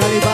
Califa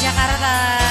Jakarta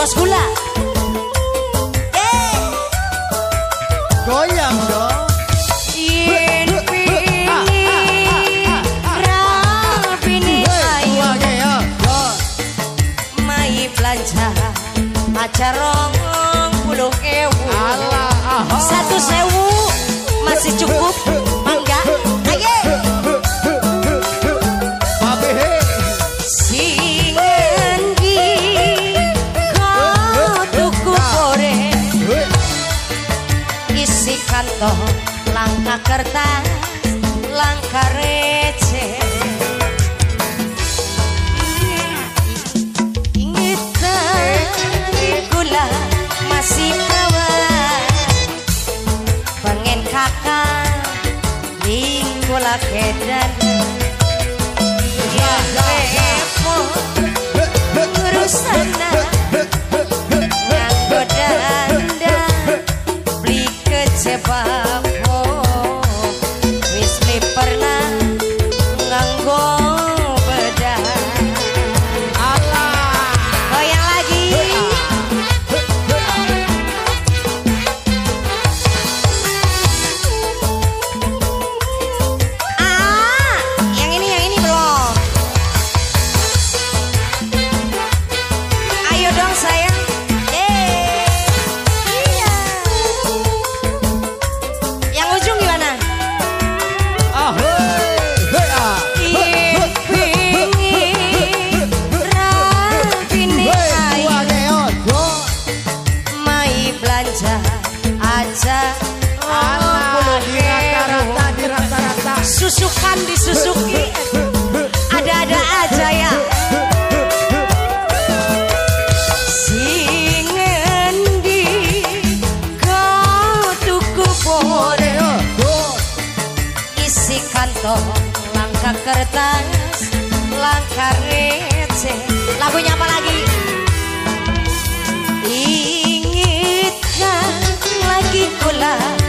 bos gula. Eh. Goyang dong. Acara kertas langkah receh. Lagunya apa lagi? Ingatkan lagi kulah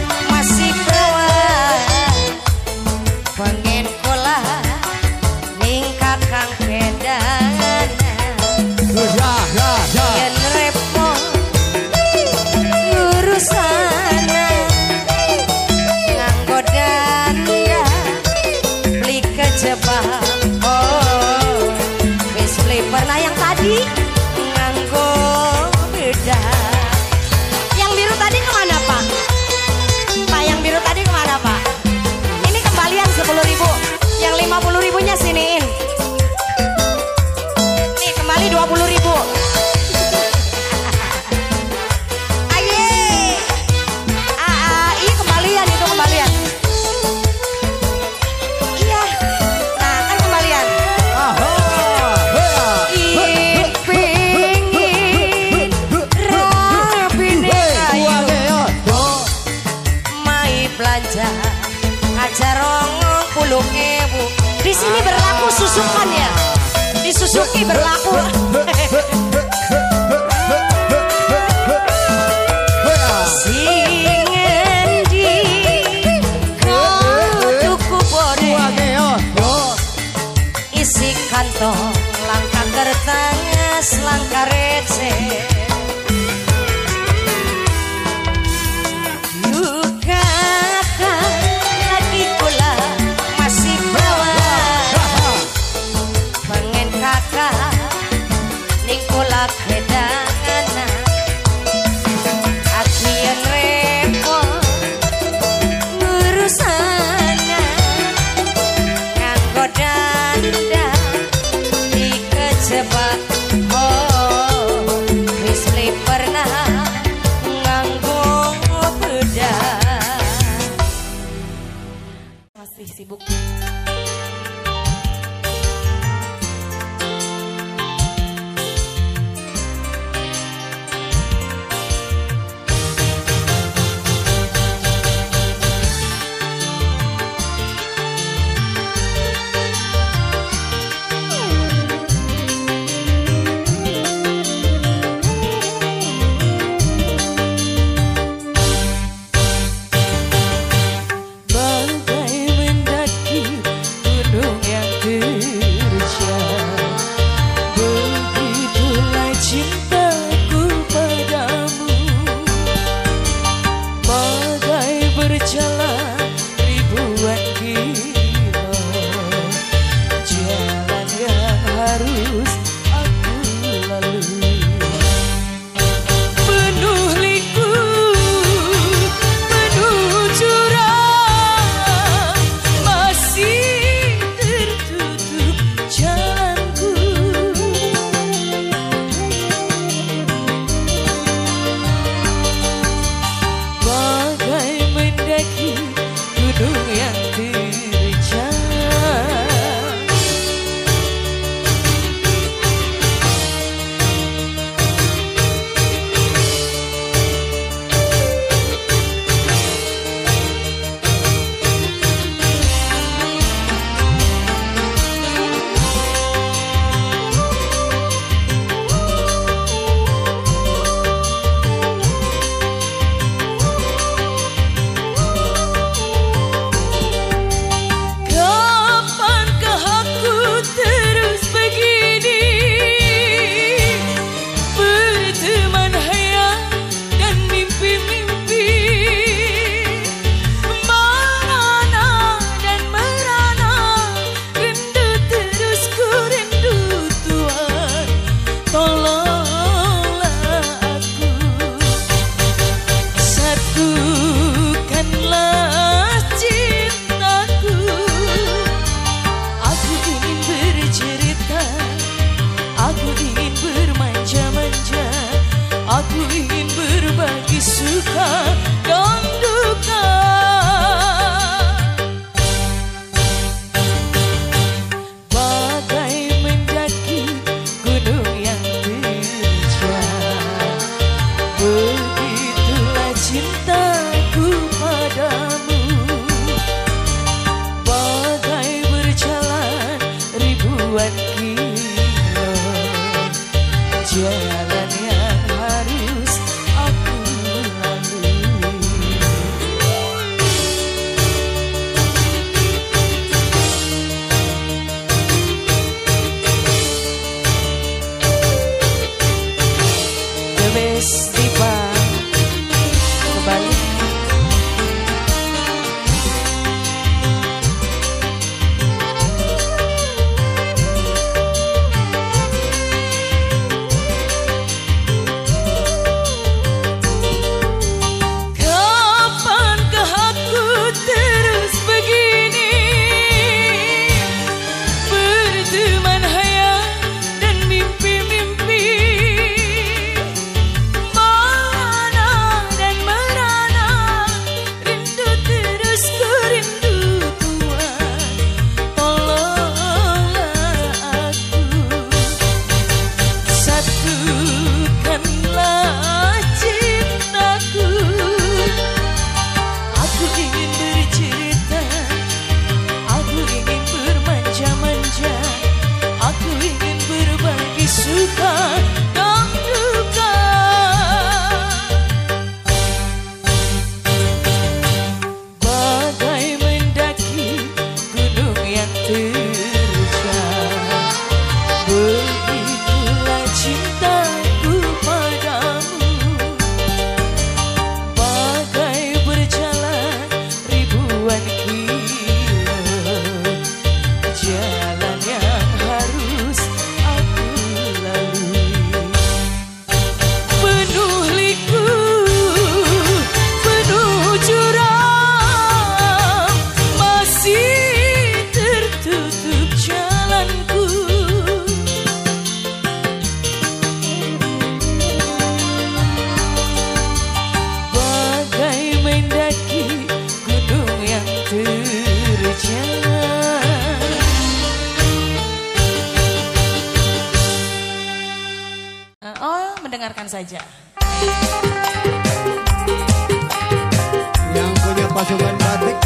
Yang punya pasukan batik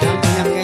Yang punya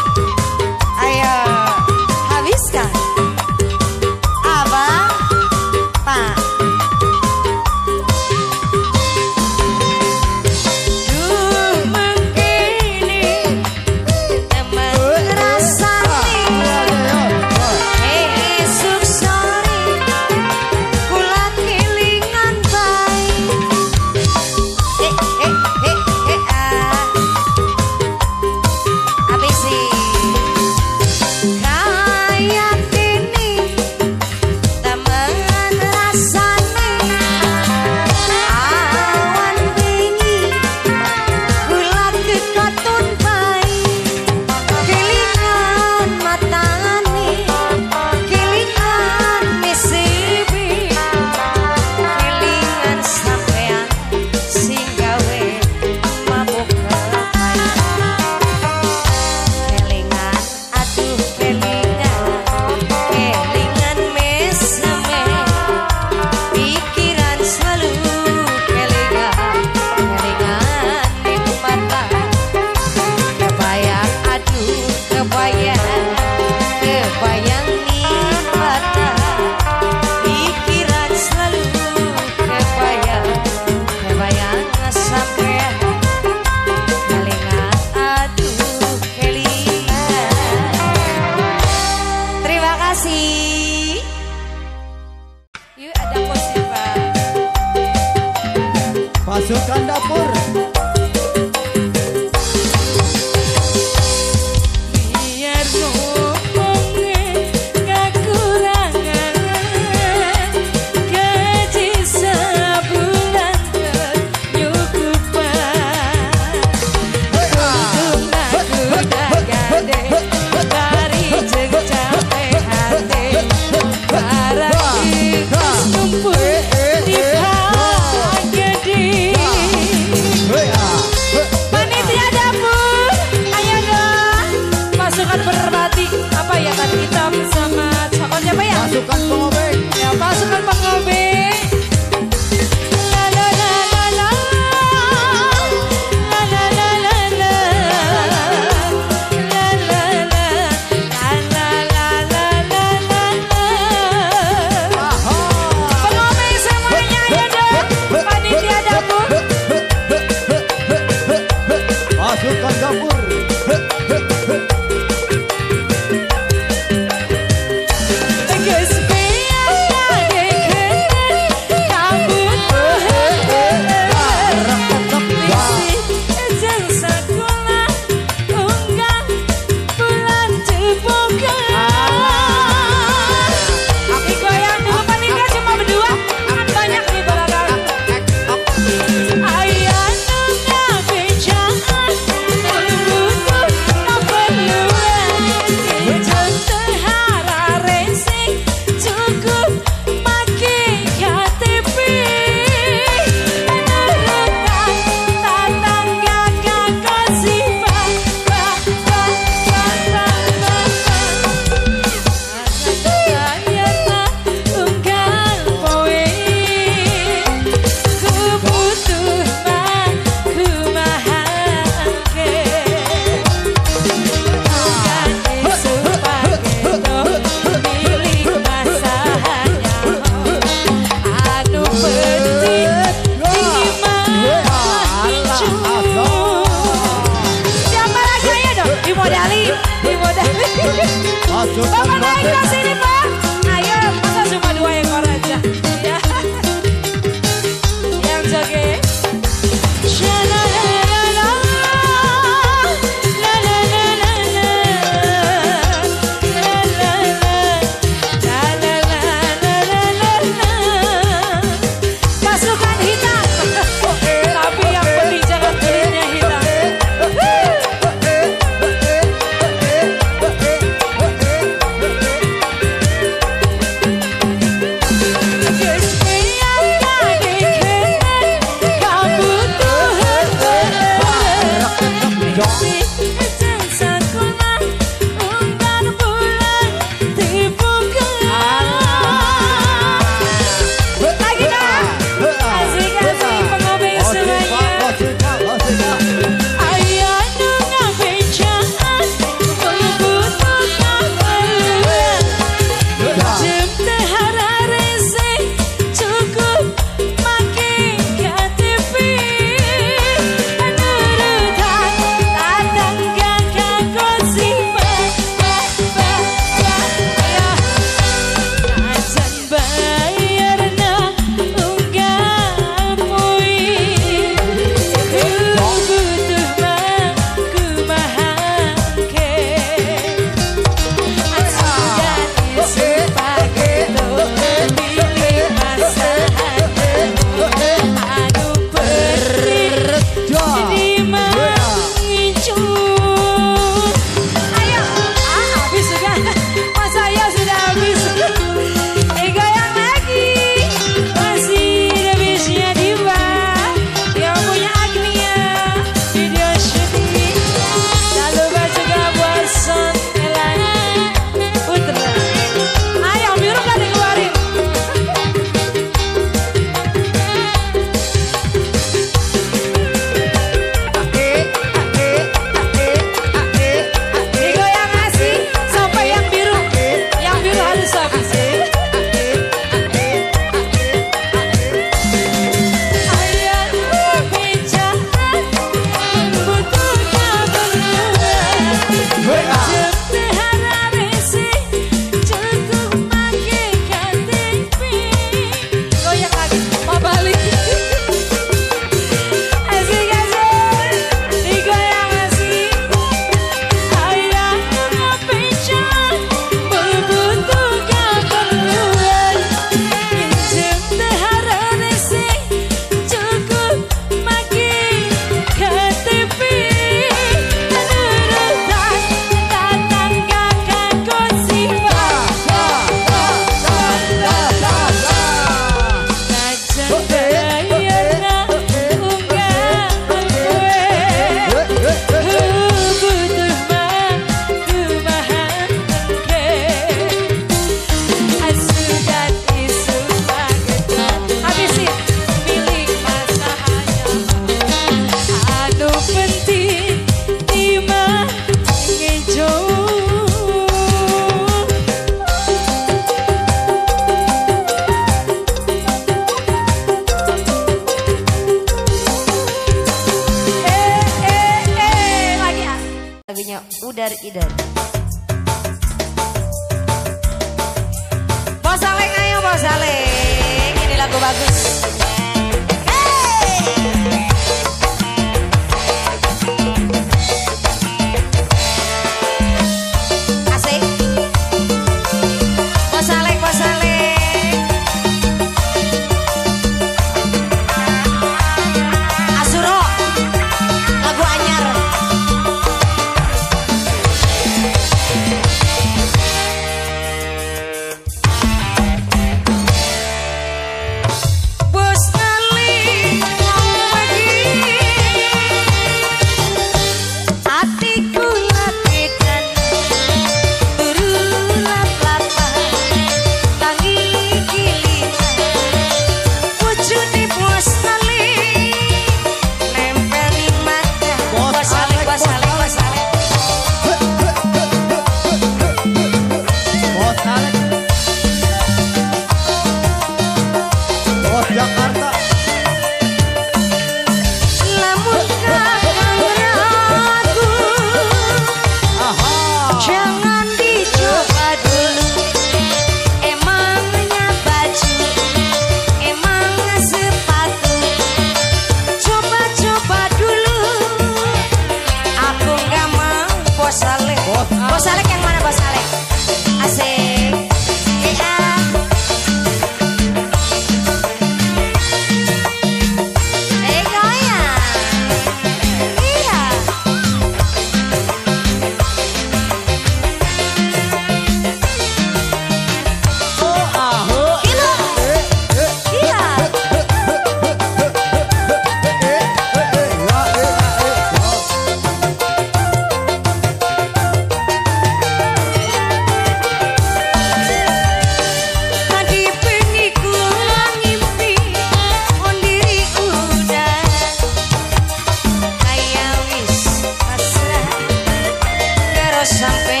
Something.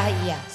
bahaya.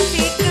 Pacific.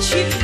去。